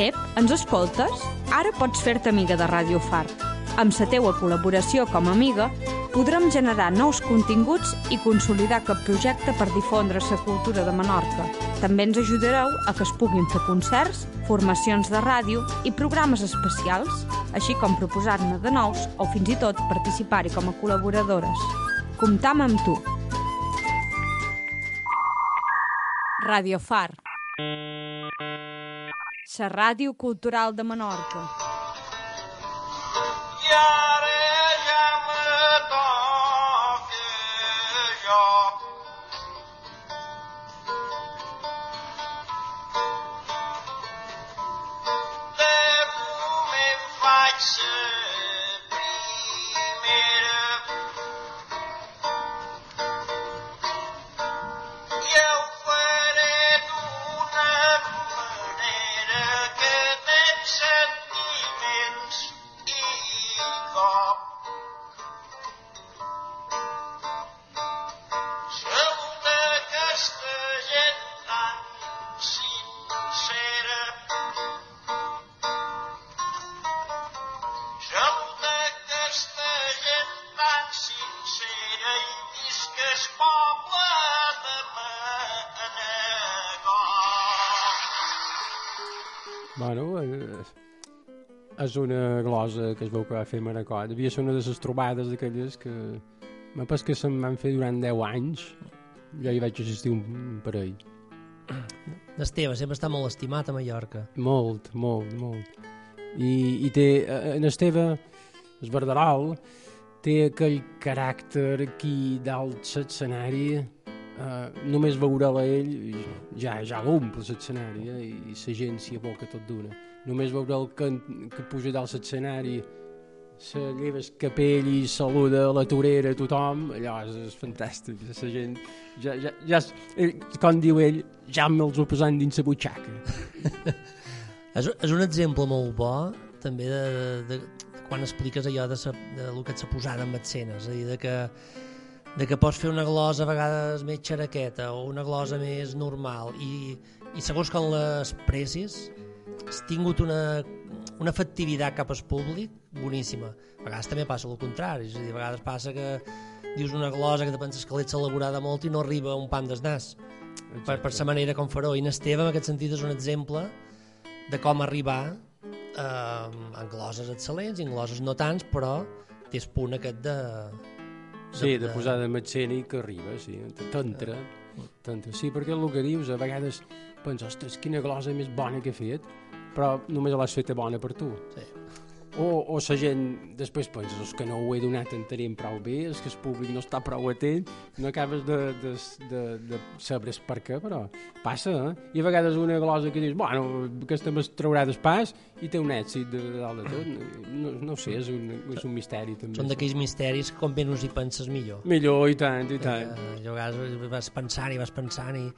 Ep, ens escoltes? Ara pots fer-te amiga de Ràdio Far. Amb la teua col·laboració com a amiga, podrem generar nous continguts i consolidar aquest projecte per difondre la cultura de Menorca. També ens ajudareu a que es puguin fer concerts, formacions de ràdio i programes especials, així com proposar-ne de nous o fins i tot participar-hi com a col·laboradores. Comptam amb tu. Ràdio Far. La ràdio cultural de Menorca. Bueno, és una glosa que es veu que va fer Manacor. Devia ser una de les trobades d'aquelles que... Me pas que se'n van fer durant 10 anys. Jo hi vaig assistir un parell. L'Esteve sempre està molt estimat a Mallorca. Molt, molt, molt. I, i té, eh, en Esteve, el Verderol, té aquell caràcter aquí dalt l'escenari, eh, només veure-la a ell ja, ja l'omple l'escenari eh, i la gent s'hi aboca tot d'una. Només veure'l que, que puja dalt l'escenari, se lleva el capell i saluda la torera tothom, allò és, és fantàstic, la gent, ja, ja, ja, ell, com diu ell, ja me'ls ho posant dins la butxaca. És, és un exemple molt bo també de, de, de quan expliques allò de, sa, de lo que et s'ha posat en escenes, és a dir, de que, de que pots fer una glosa a vegades més xaraqueta o una glosa més normal. I, i segons com l'expressis has tingut una, una efectivitat cap al públic boníssima. A vegades també passa el contrari, és a dir, a vegades passa que dius una glosa que te penses que l'ets elaborada molt i no arriba un pam del nas per, per la manera com faró. I n'Esteve, en aquest sentit, és un exemple de com arribar eh, en gloses excel·lents i en gloses no tants, però té el punt aquest de... Sí, de posada en escena i que arriba, sí, t'entra. t'entra. Sí, perquè el que dius, a vegades penses, ostres, quina glosa més bona que he fet, però només l'has feta bona per tu. Sí. O, o la gent després penses, és que no ho he donat entenent prou bé, és que el públic no està prou atent, no acabes de, de, de, de saber per què, però passa, eh? I a vegades una glosa que dius, bueno, aquesta me'n traurà d'espàs i té un èxit de, de dalt de tot. No, no ho sé, és un, és un misteri també. Són d'aquells misteris que com menys hi penses millor. Millor, i tant, i tant. Eh, a vegades vas pensant i vas pensant i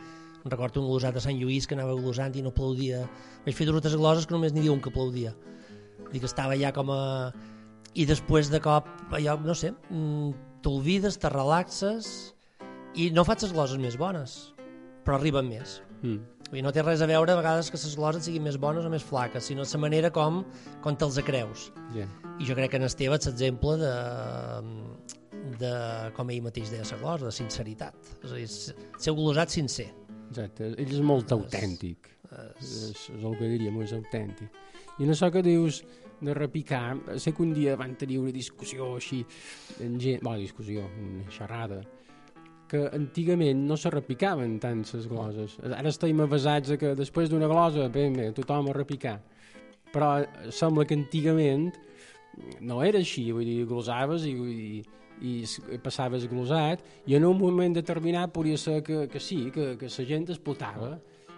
recordo un glosat de Sant Lluís que anava glosant i no aplaudia. Vaig fer dues gloses que només n'hi diu un que aplaudia. Dic que estava ja com a... I després de cop, allò, no sé, mm, t'olvides, te relaxes i no faig les gloses més bones, però arriben més. Mm. Vull dir, no té res a veure a vegades que les gloses siguin més bones o més flaques, sinó la manera com, com te'ls creus. Yeah. I jo crec que en Esteve és l'exemple de, de, com ell mateix deia la glosa, de sinceritat. És a dir, ser glosat sincer. Exacte, ell és molt autèntic. És, és el que diríem, és autèntic. I en això que dius de repicar, sé que un dia van tenir una discussió així, en gent, bona discussió, una xerrada, que antigament no se repicaven tant les gloses. Ara estem avasats que després d'una glosa, bé, bé, tothom a repicar. Però sembla que antigament no era així, vull dir, glosaves i, i, i s- passaves glosat i en un moment determinat podria ser que, que sí, que, que la gent explotava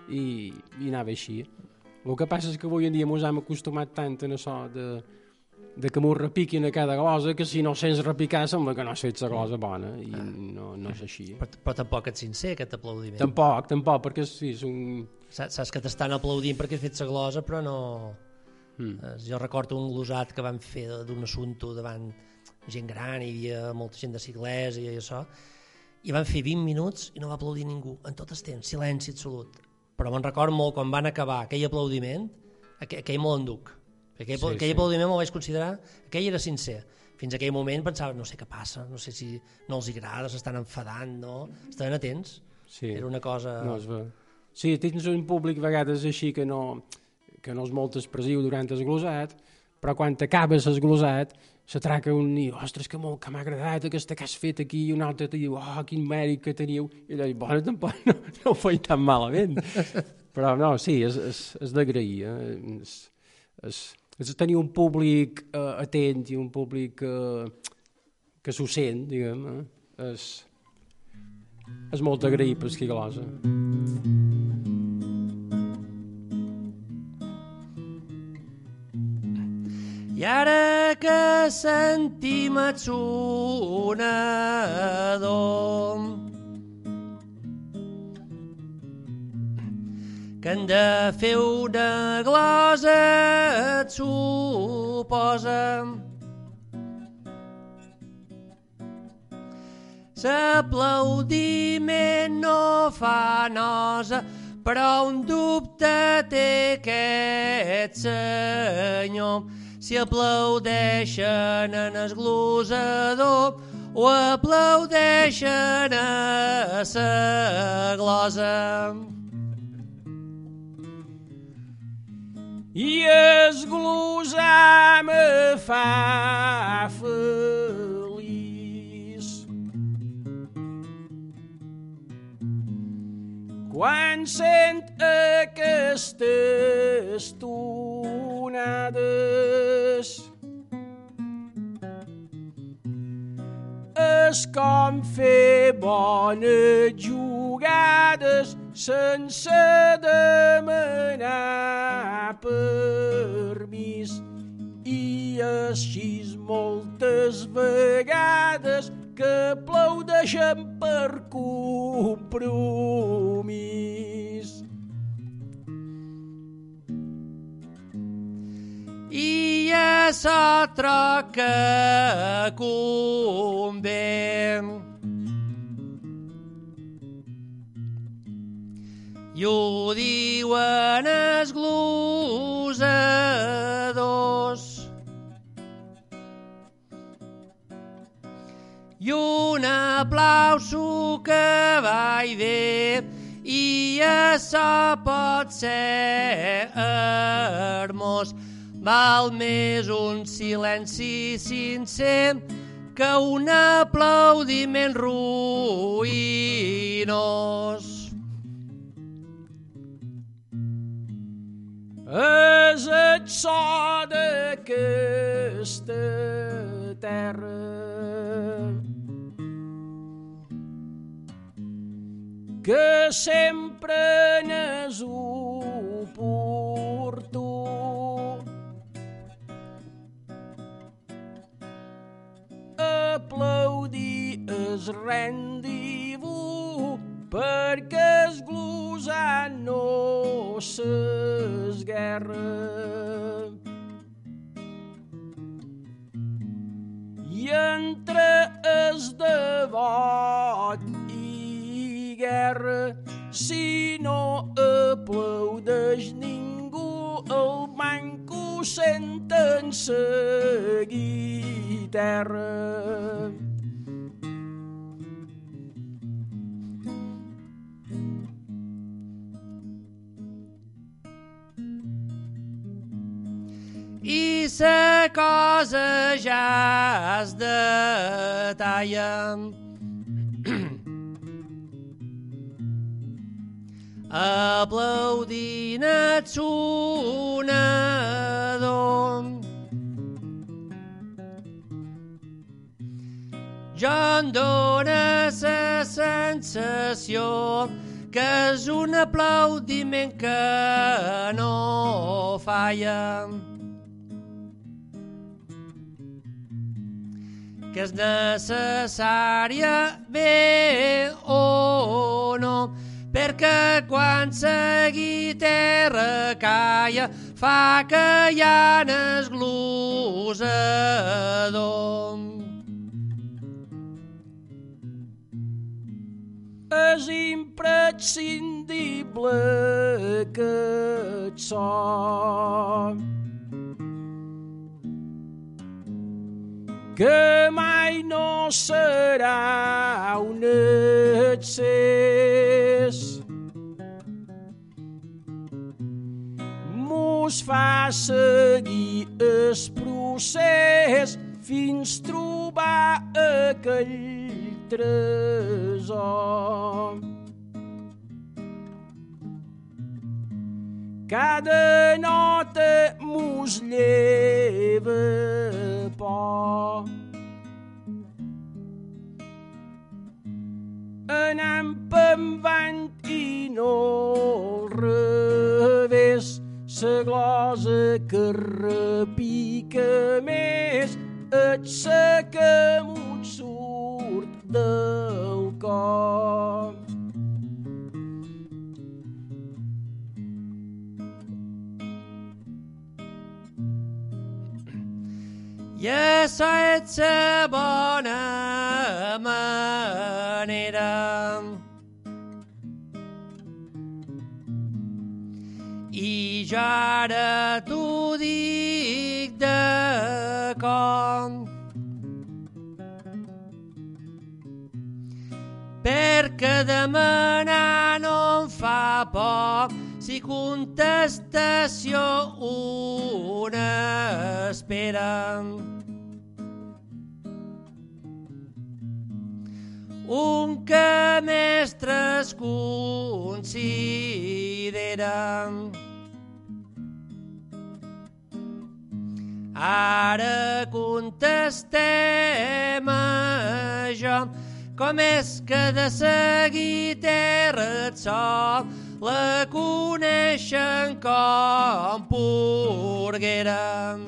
i, i anava així. El que passa és que avui en dia ens hem acostumat tant a això de, de que m'ho repiquin a cada glosa que si no sents repicar sembla que no has fet la glosa bona i no, no és així. Però, però tampoc ets sincer, aquest aplaudiment. Tampoc, tampoc, perquè sí, és un... Saps, saps que t'estan aplaudint perquè has fet la glosa, però no... Mm. Jo recordo un glosat que van fer d'un assumpte davant gent gran, hi havia molta gent de Siglès i això, i van fer 20 minuts i no va aplaudir ningú, en tot el temps, silenci absolut. Però me'n recordo molt quan van acabar aquell aplaudiment, aquell, aquell me l'enduc. Aquell, Sí, aquell sí. aplaudiment me'l vaig considerar, aquell era sincer. Fins aquell moment pensava, no sé què passa, no sé si no els agrada, s'estan enfadant, no? Estaven atents. Sí. Era una cosa... No, ver. Sí, tens un públic a vegades així que no, que no és molt expressiu durant el glosat, però quan acabes el glosat s'atraca un i, ostres, que molt que m'ha agradat aquesta que has fet aquí, i un altre diu, oh, quin mèrit que teniu, i allò, bueno, tampoc no, no ho feia tan malament. però no, sí, és, és, és d'agrair, eh? és, és, és tenir un públic eh, atent i un públic eh, que s'ho sent, diguem, eh? és, és molt d'agrair per qui glosa. Ara que sentim el sonador que hem de fer una glosa et suposa L'aplaudiment no fa nosa, però un dubte té aquest senyor. Si aplaudeixen en el glosador o aplaudeixen a sa glosa. I es glosar me fa feliç. Quan sent aquestes tonades és com fer bones jugades sense demanar permís i així moltes vegades que aplaudeixen per compromís. I a l'altre que convé. I ho diuen els glosadors. I un aplauso que va i ve i això pot ser hermós. Val més un silenci sincer que un aplaudiment ruïnós. És el so d'aquesta terra que sempre n'és oportú. Aplaudir es rendi-vos perquè es glosar no s'esguerra. I entre es devot i guerra, si no aplaudeix ningú, el manco senten sa guitarra. Cosa ja es detalla. Aplaudint et sonador. Jo em dóna la sensació que és un aplaudiment que no falla. Que és necessària bé o no, perquè quan la guitarra calla fa que hi ha esglosador. És imprescindible aquest so que mai no serà un excés. Mos fa seguir el procés fins trobar aquell tresor. Cada nota mos lleva por. Anam pembant i no al revés, sa glosa que repica més, et sa que m'ho surt del cor. Això és la bona manera. I jo ara t'ho dic de com. Perquè demanar no em fa por si contestació una espera. Un que mestres considera. Ara contestem això, com és que de seguir terra et sol la coneixen com Porguera.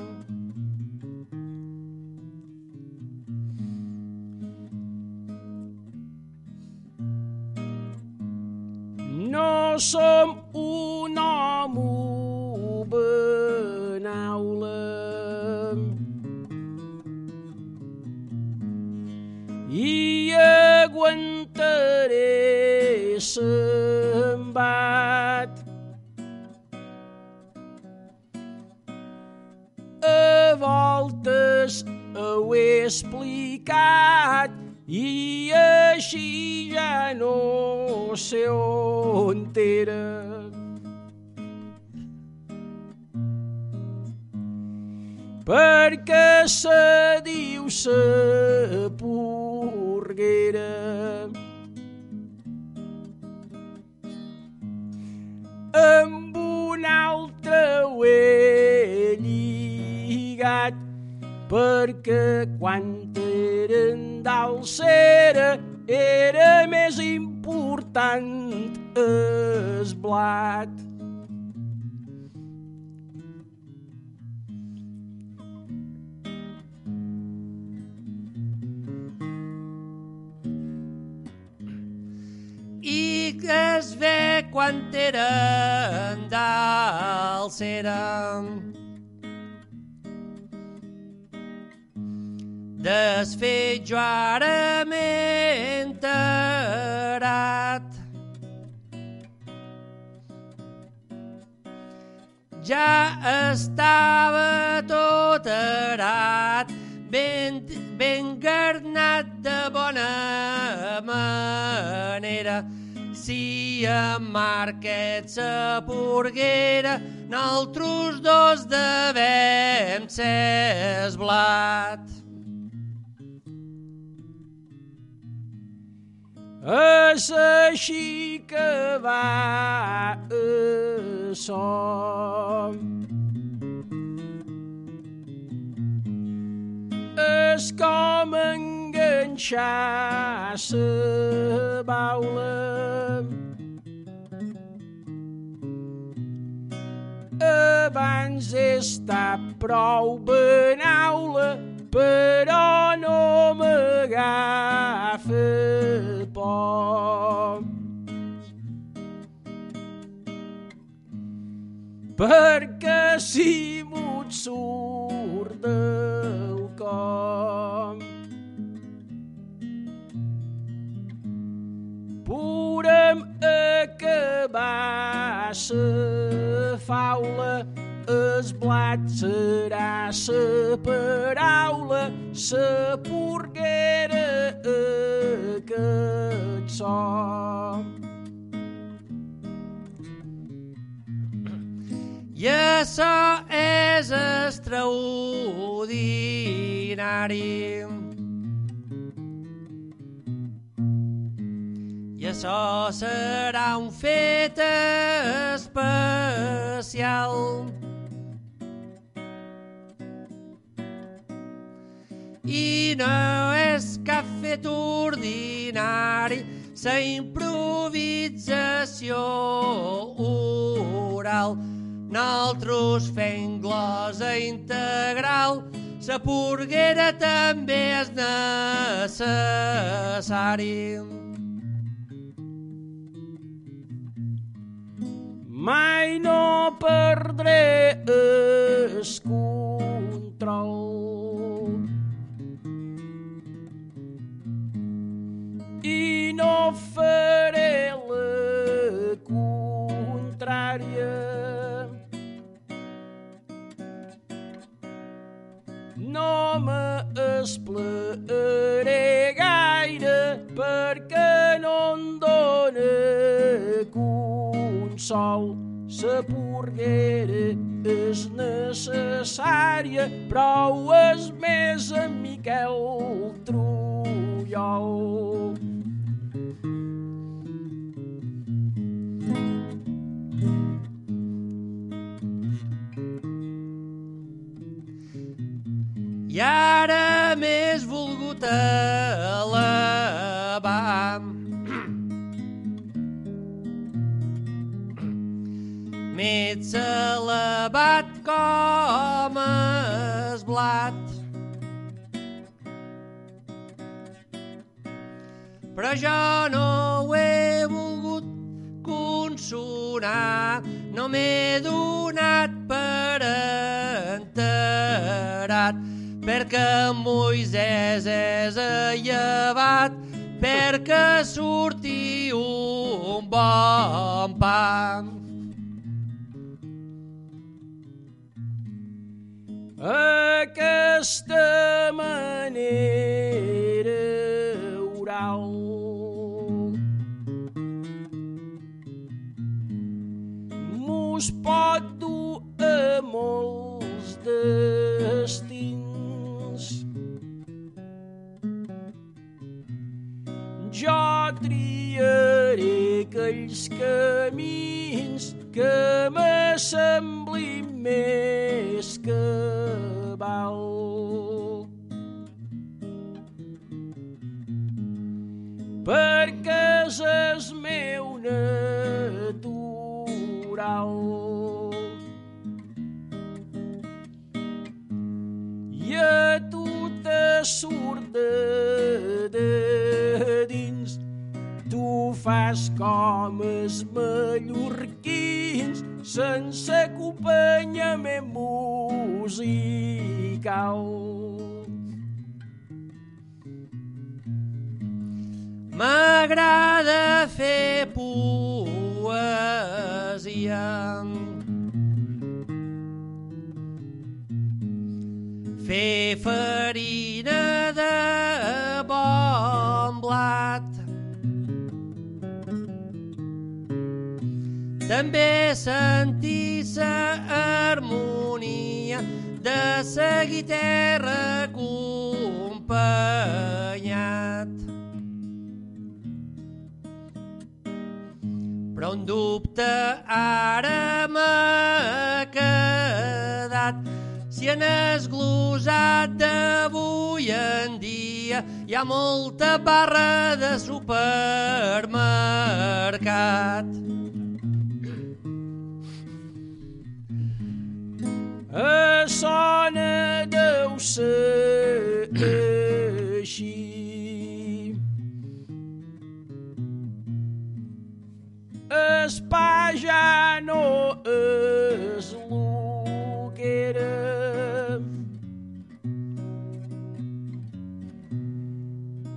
No som un home benaula i aguantaré s'embat. A voltes ho he explicat i així ja no sé on era. perquè se diu sa perquè quan eren d'alcera era més important es blat. i que es ve quan eren d'alcera. Desfet jo ara m'he enterat. Ja estava tot arat, ben, ben garnat de bona manera. Si en Marquet sa porguera, naltros dos devem ser esblat. És així que va això. És com enganxar la baula. Abans està prou benaula, però no m'agafes por. Perquè si m'ho surt del cor Podem acabar sa faula, es blat serà sa paraula, sa porguera aquest so. I això és extraordinari. I això serà un fet especial. I no és cap fet ordinari, la improvisació oral. Nosaltres fem glosa integral, la purguera també és necessari. Mai no perdré el control. No faré la contrària. No m'espleré gaire perquè no em dóna consol. Sa porguera és necessària, però és Aquesta manera oral mos pot dur a molts destins. Jo triaré aquells camins que m'assemblin més cabal. Perquè és meu natural. I a tu te surt de, de dins tu fas com els mallorquins sense acompanyament musical. M'agrada fer poesia. Fer farina de bon blat. També sentir sa harmonia de seguir terra acompanyat. Però un dubte ara m'ha quedat si en esglosat d'avui en dia hi ha molta barra de supermercat. sona deu ser així. Pa ja no és lo que era.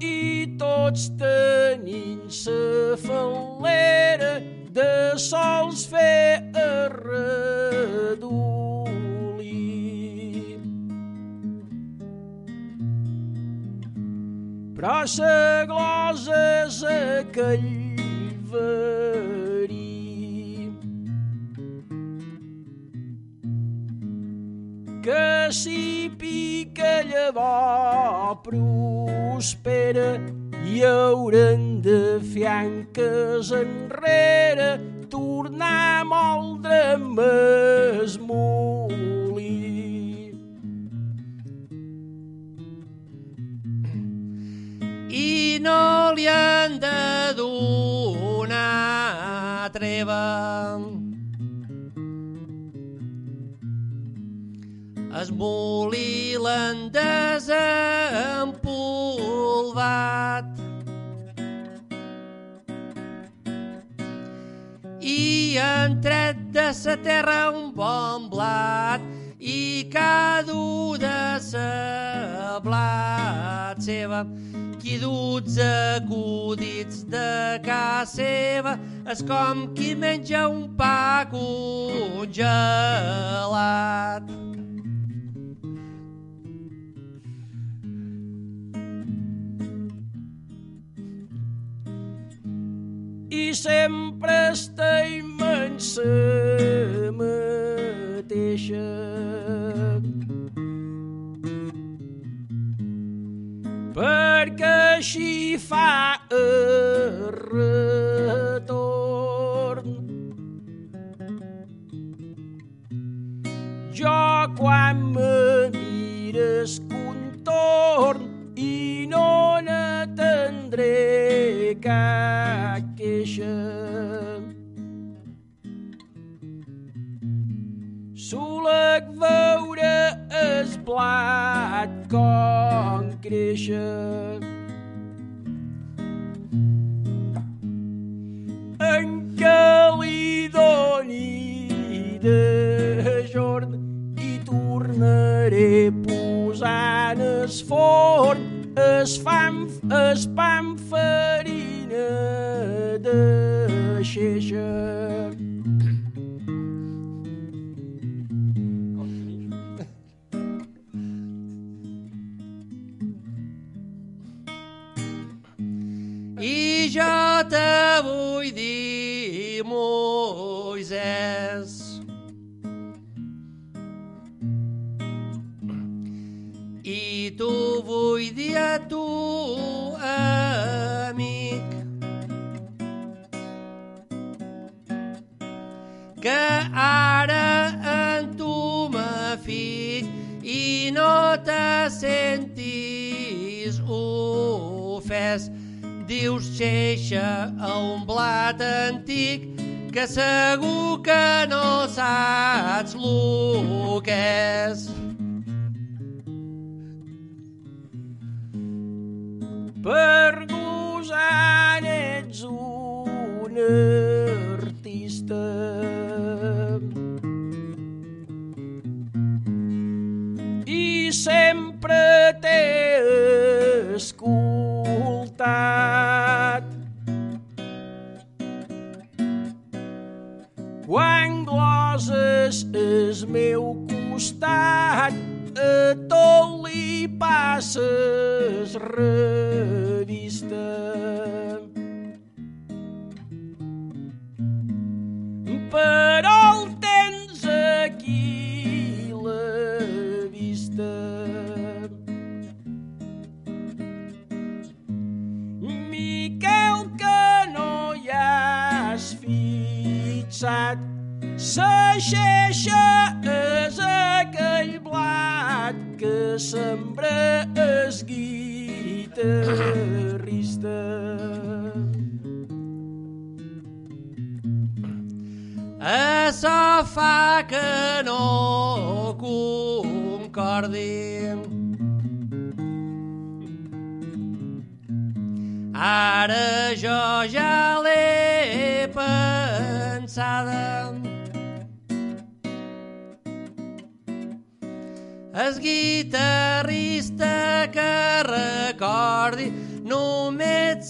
I tots tenim sa fal·lera de sols fer arredolí. Però sa glosa és aquell verí. Que si pica llavor prospera i haurem de fianques enrere tornar a moldre més no li han de donar treva. Es molí l'han desempolvat i han tret de sa terra un bon blat i cadu de sa blat seva qui duts acudits de casa seva és com qui menja un pa congelat. i sempre estem en sa mateixa. I jo te vull dir, Moisès, Dius xeixa a un blat antic que segur que no saps lo que és. Per meu costat, a tot li passes revista.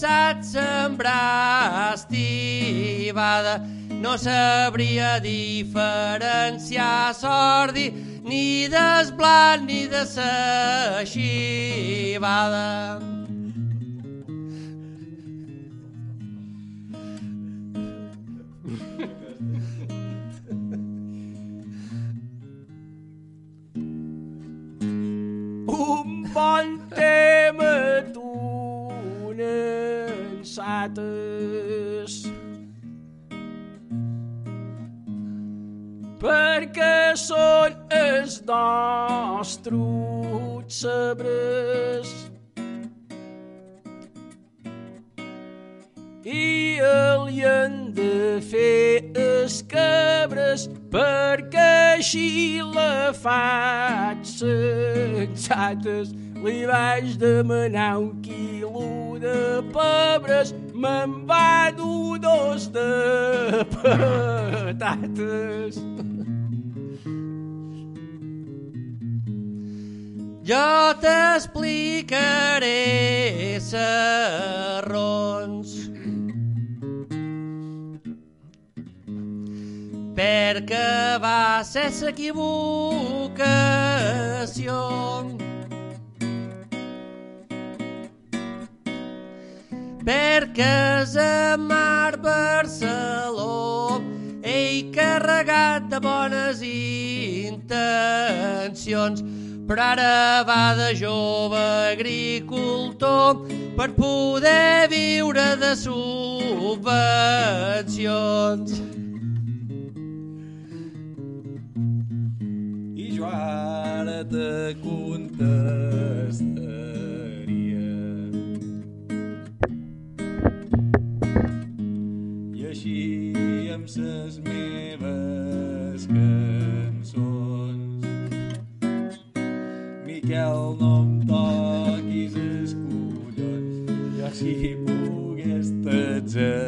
Sap sembrar estivada. No sabria diferenciar sordi ni desblat ni de sa. Sabres i han de fer es cabres perquè així la faig sensates. Li vaig demanar un quilo de pebres, me'n va dur dos de patates. Jo t'explicaré serrons. Perquè va ser s'equivocació. Perquè és a mar Barceló ell carregat de bones intencions però ara va de jove agricultor per poder viure de subvencions. I jo ara te contestaria. I així amb ses meves Miquel, no em toquis els collons. Jo si pogués t'exataria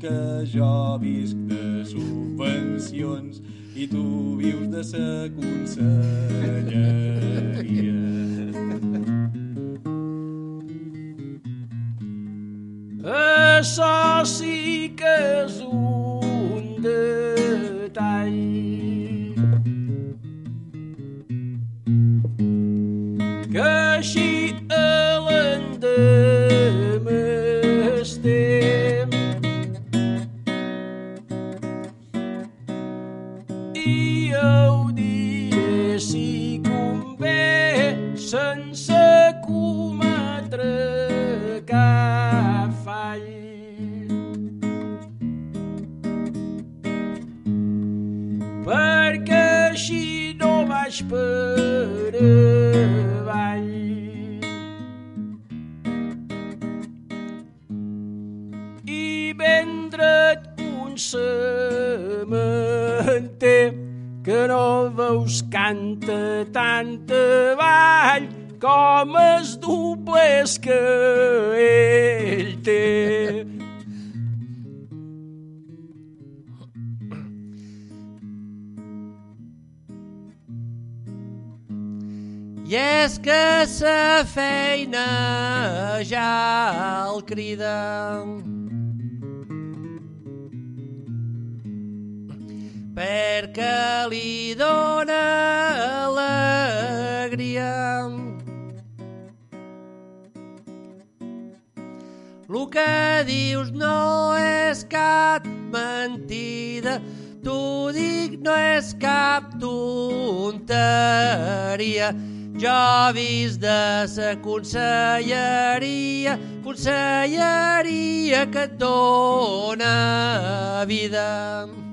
que jo visc de subvencions i tu vius de sa conselleria Això sí que és un detall. Sa feina ja el crida. Perquè li dóna alegria. Lo que dius no és cap mentida, t'ho dic, no és cap tonteria. Jo vist de sa conselleria, conselleria que et dóna vida.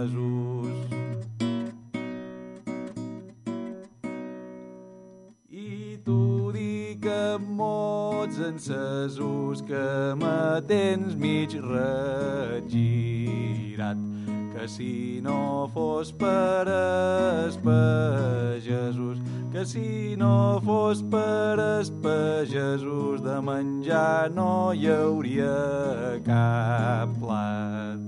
Admesos i tu dic amb mots encesos que me tens mig regirat que si no fos per es pagesos que si no fos per es pagesos de menjar no hi hauria cap plat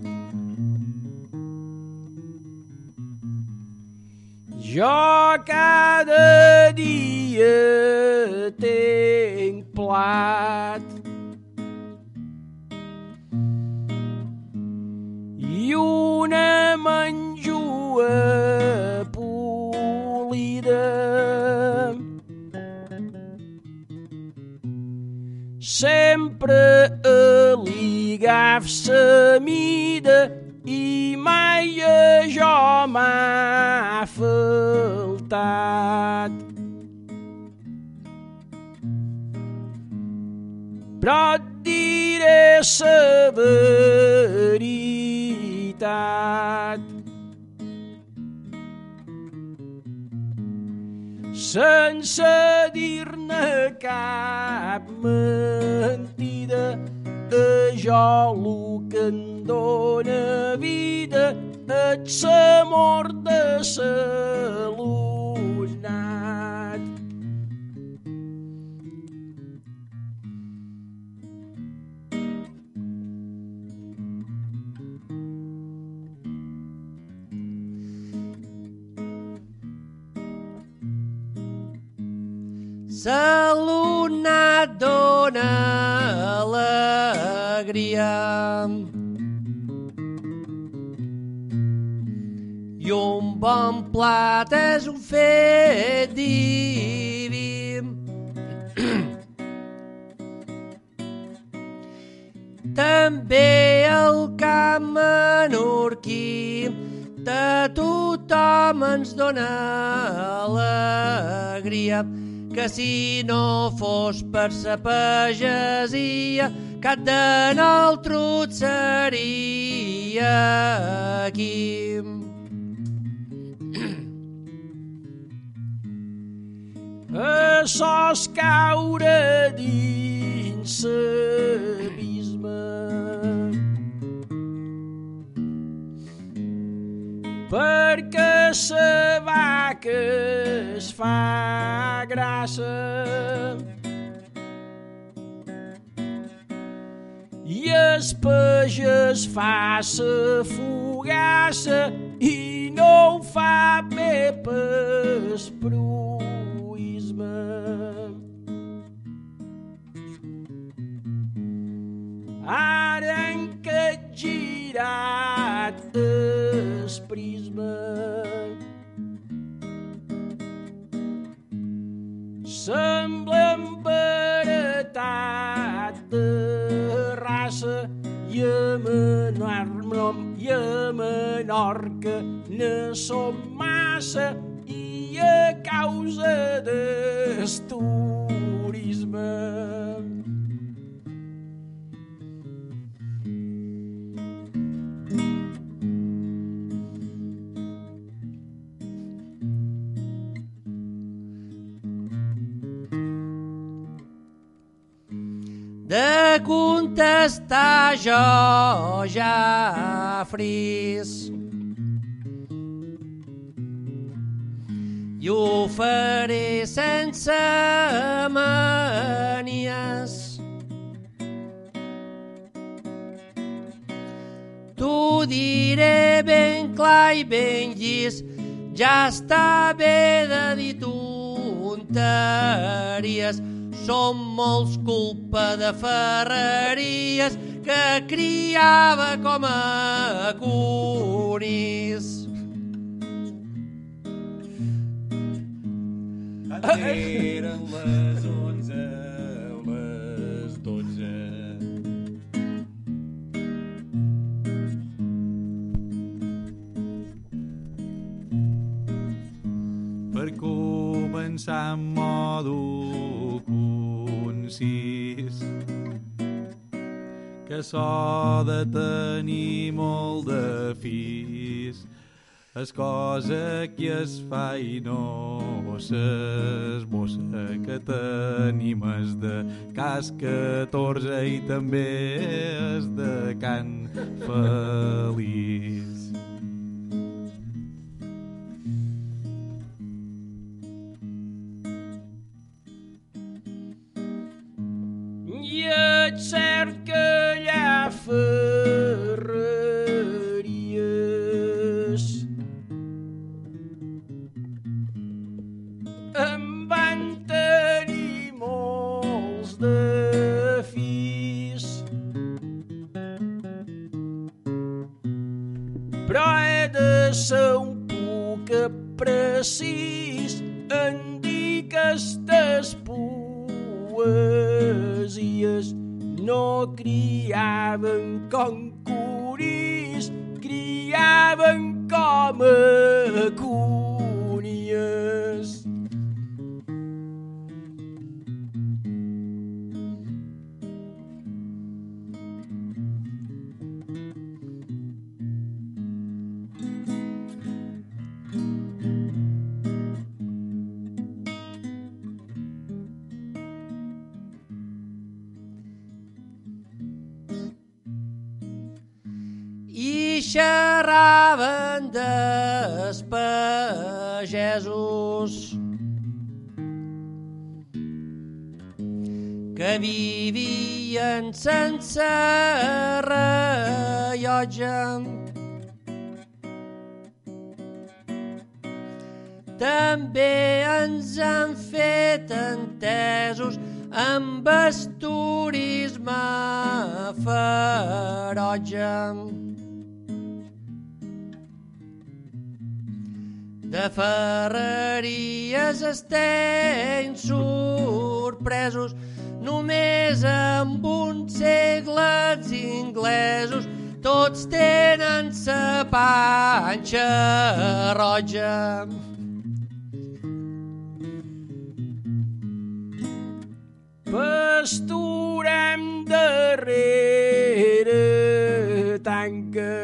Jo cada dia tenc plat i una menjua polida. Sempre a l'igaf sa mida i mai jo m'ha faltat. Però et diré sa veritat. sense dir-ne cap mentida jo el que em dóna vida et l'amor de l'alumnat. L'alumnat dona alegria. I un bon plat és un fet diví. També el camp menorquí de tothom ens dona alegria que si no fos per sa pagesia cap de nosaltres seria aquí. a sos caure dins l'abisme. Perquè sa vaca es fa grassa i es pages fa sa fogassa i no ho fa bé pes proisme. Ara en que he i a Menorca ne som massa i a causa del turisme. de contestar jo ja fris. I ho faré sense manies. T'ho diré ben clar i ben llis, ja està bé de dir tonteries. som molts culpa de ferreries que criava com a cunis. Eren les onze, les dotze. Per començar en modo concís que s'ha de tenir molt de fis es cosa que es fa i no s'esbossa que tenim es de cas 14 i també es de can feliç. Et cert rellotge. També ens han fet entesos amb el turisme ferotge. De ferreries estem sorpresos només amb un segle els inglesos tots tenen sa panxa roja. pasturem darrere tanca.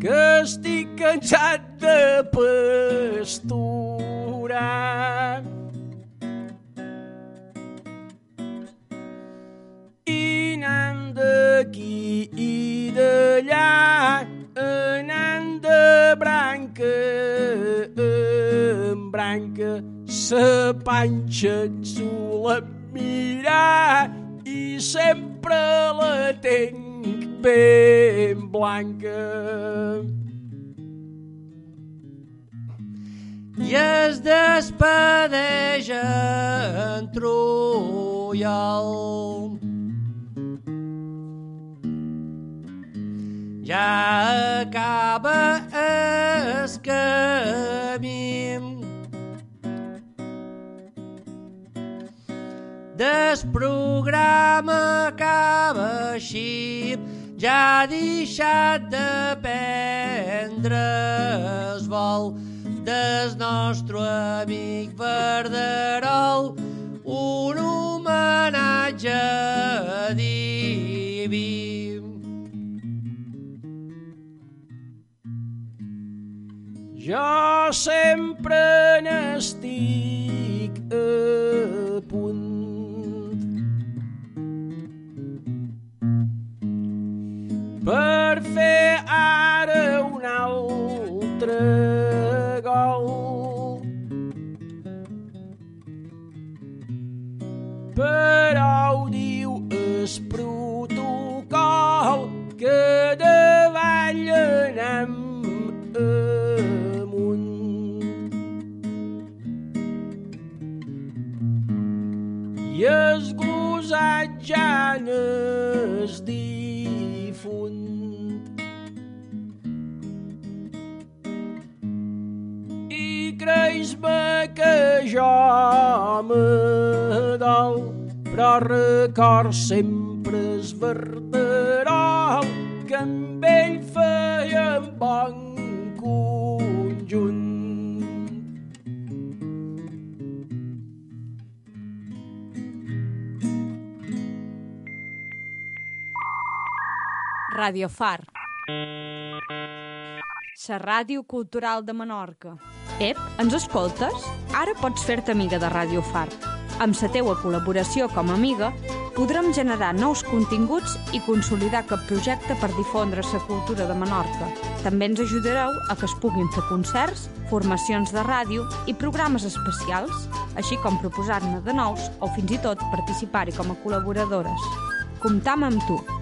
Que estic cansat de pasturar. D'aquí i d'allà, anant de branca en branca, sa panxa ens sola mirar i sempre la tenc ben blanca. i es despedeix en Trullol. Ja acaba el camí. Des programa acaba així, ja ha deixat de prendre el vol del nostre amic Verderol, un homenatge diví. Jo sempre n'estic a punt per fer ara un altre gol. Però ho diu es protocol que jo me dol, però record sempre es verderol que amb ell feien bon conjunt. Radio Far. La ràdio cultural de Menorca. Ep, ens escoltes? Ara pots fer-te amiga de Radio Far. Amb la teua col·laboració com a amiga, podrem generar nous continguts i consolidar aquest projecte per difondre la cultura de Menorca. També ens ajudareu a que es puguin fer concerts, formacions de ràdio i programes especials, així com proposar-ne de nous o fins i tot participar-hi com a col·laboradores. Comptam amb tu.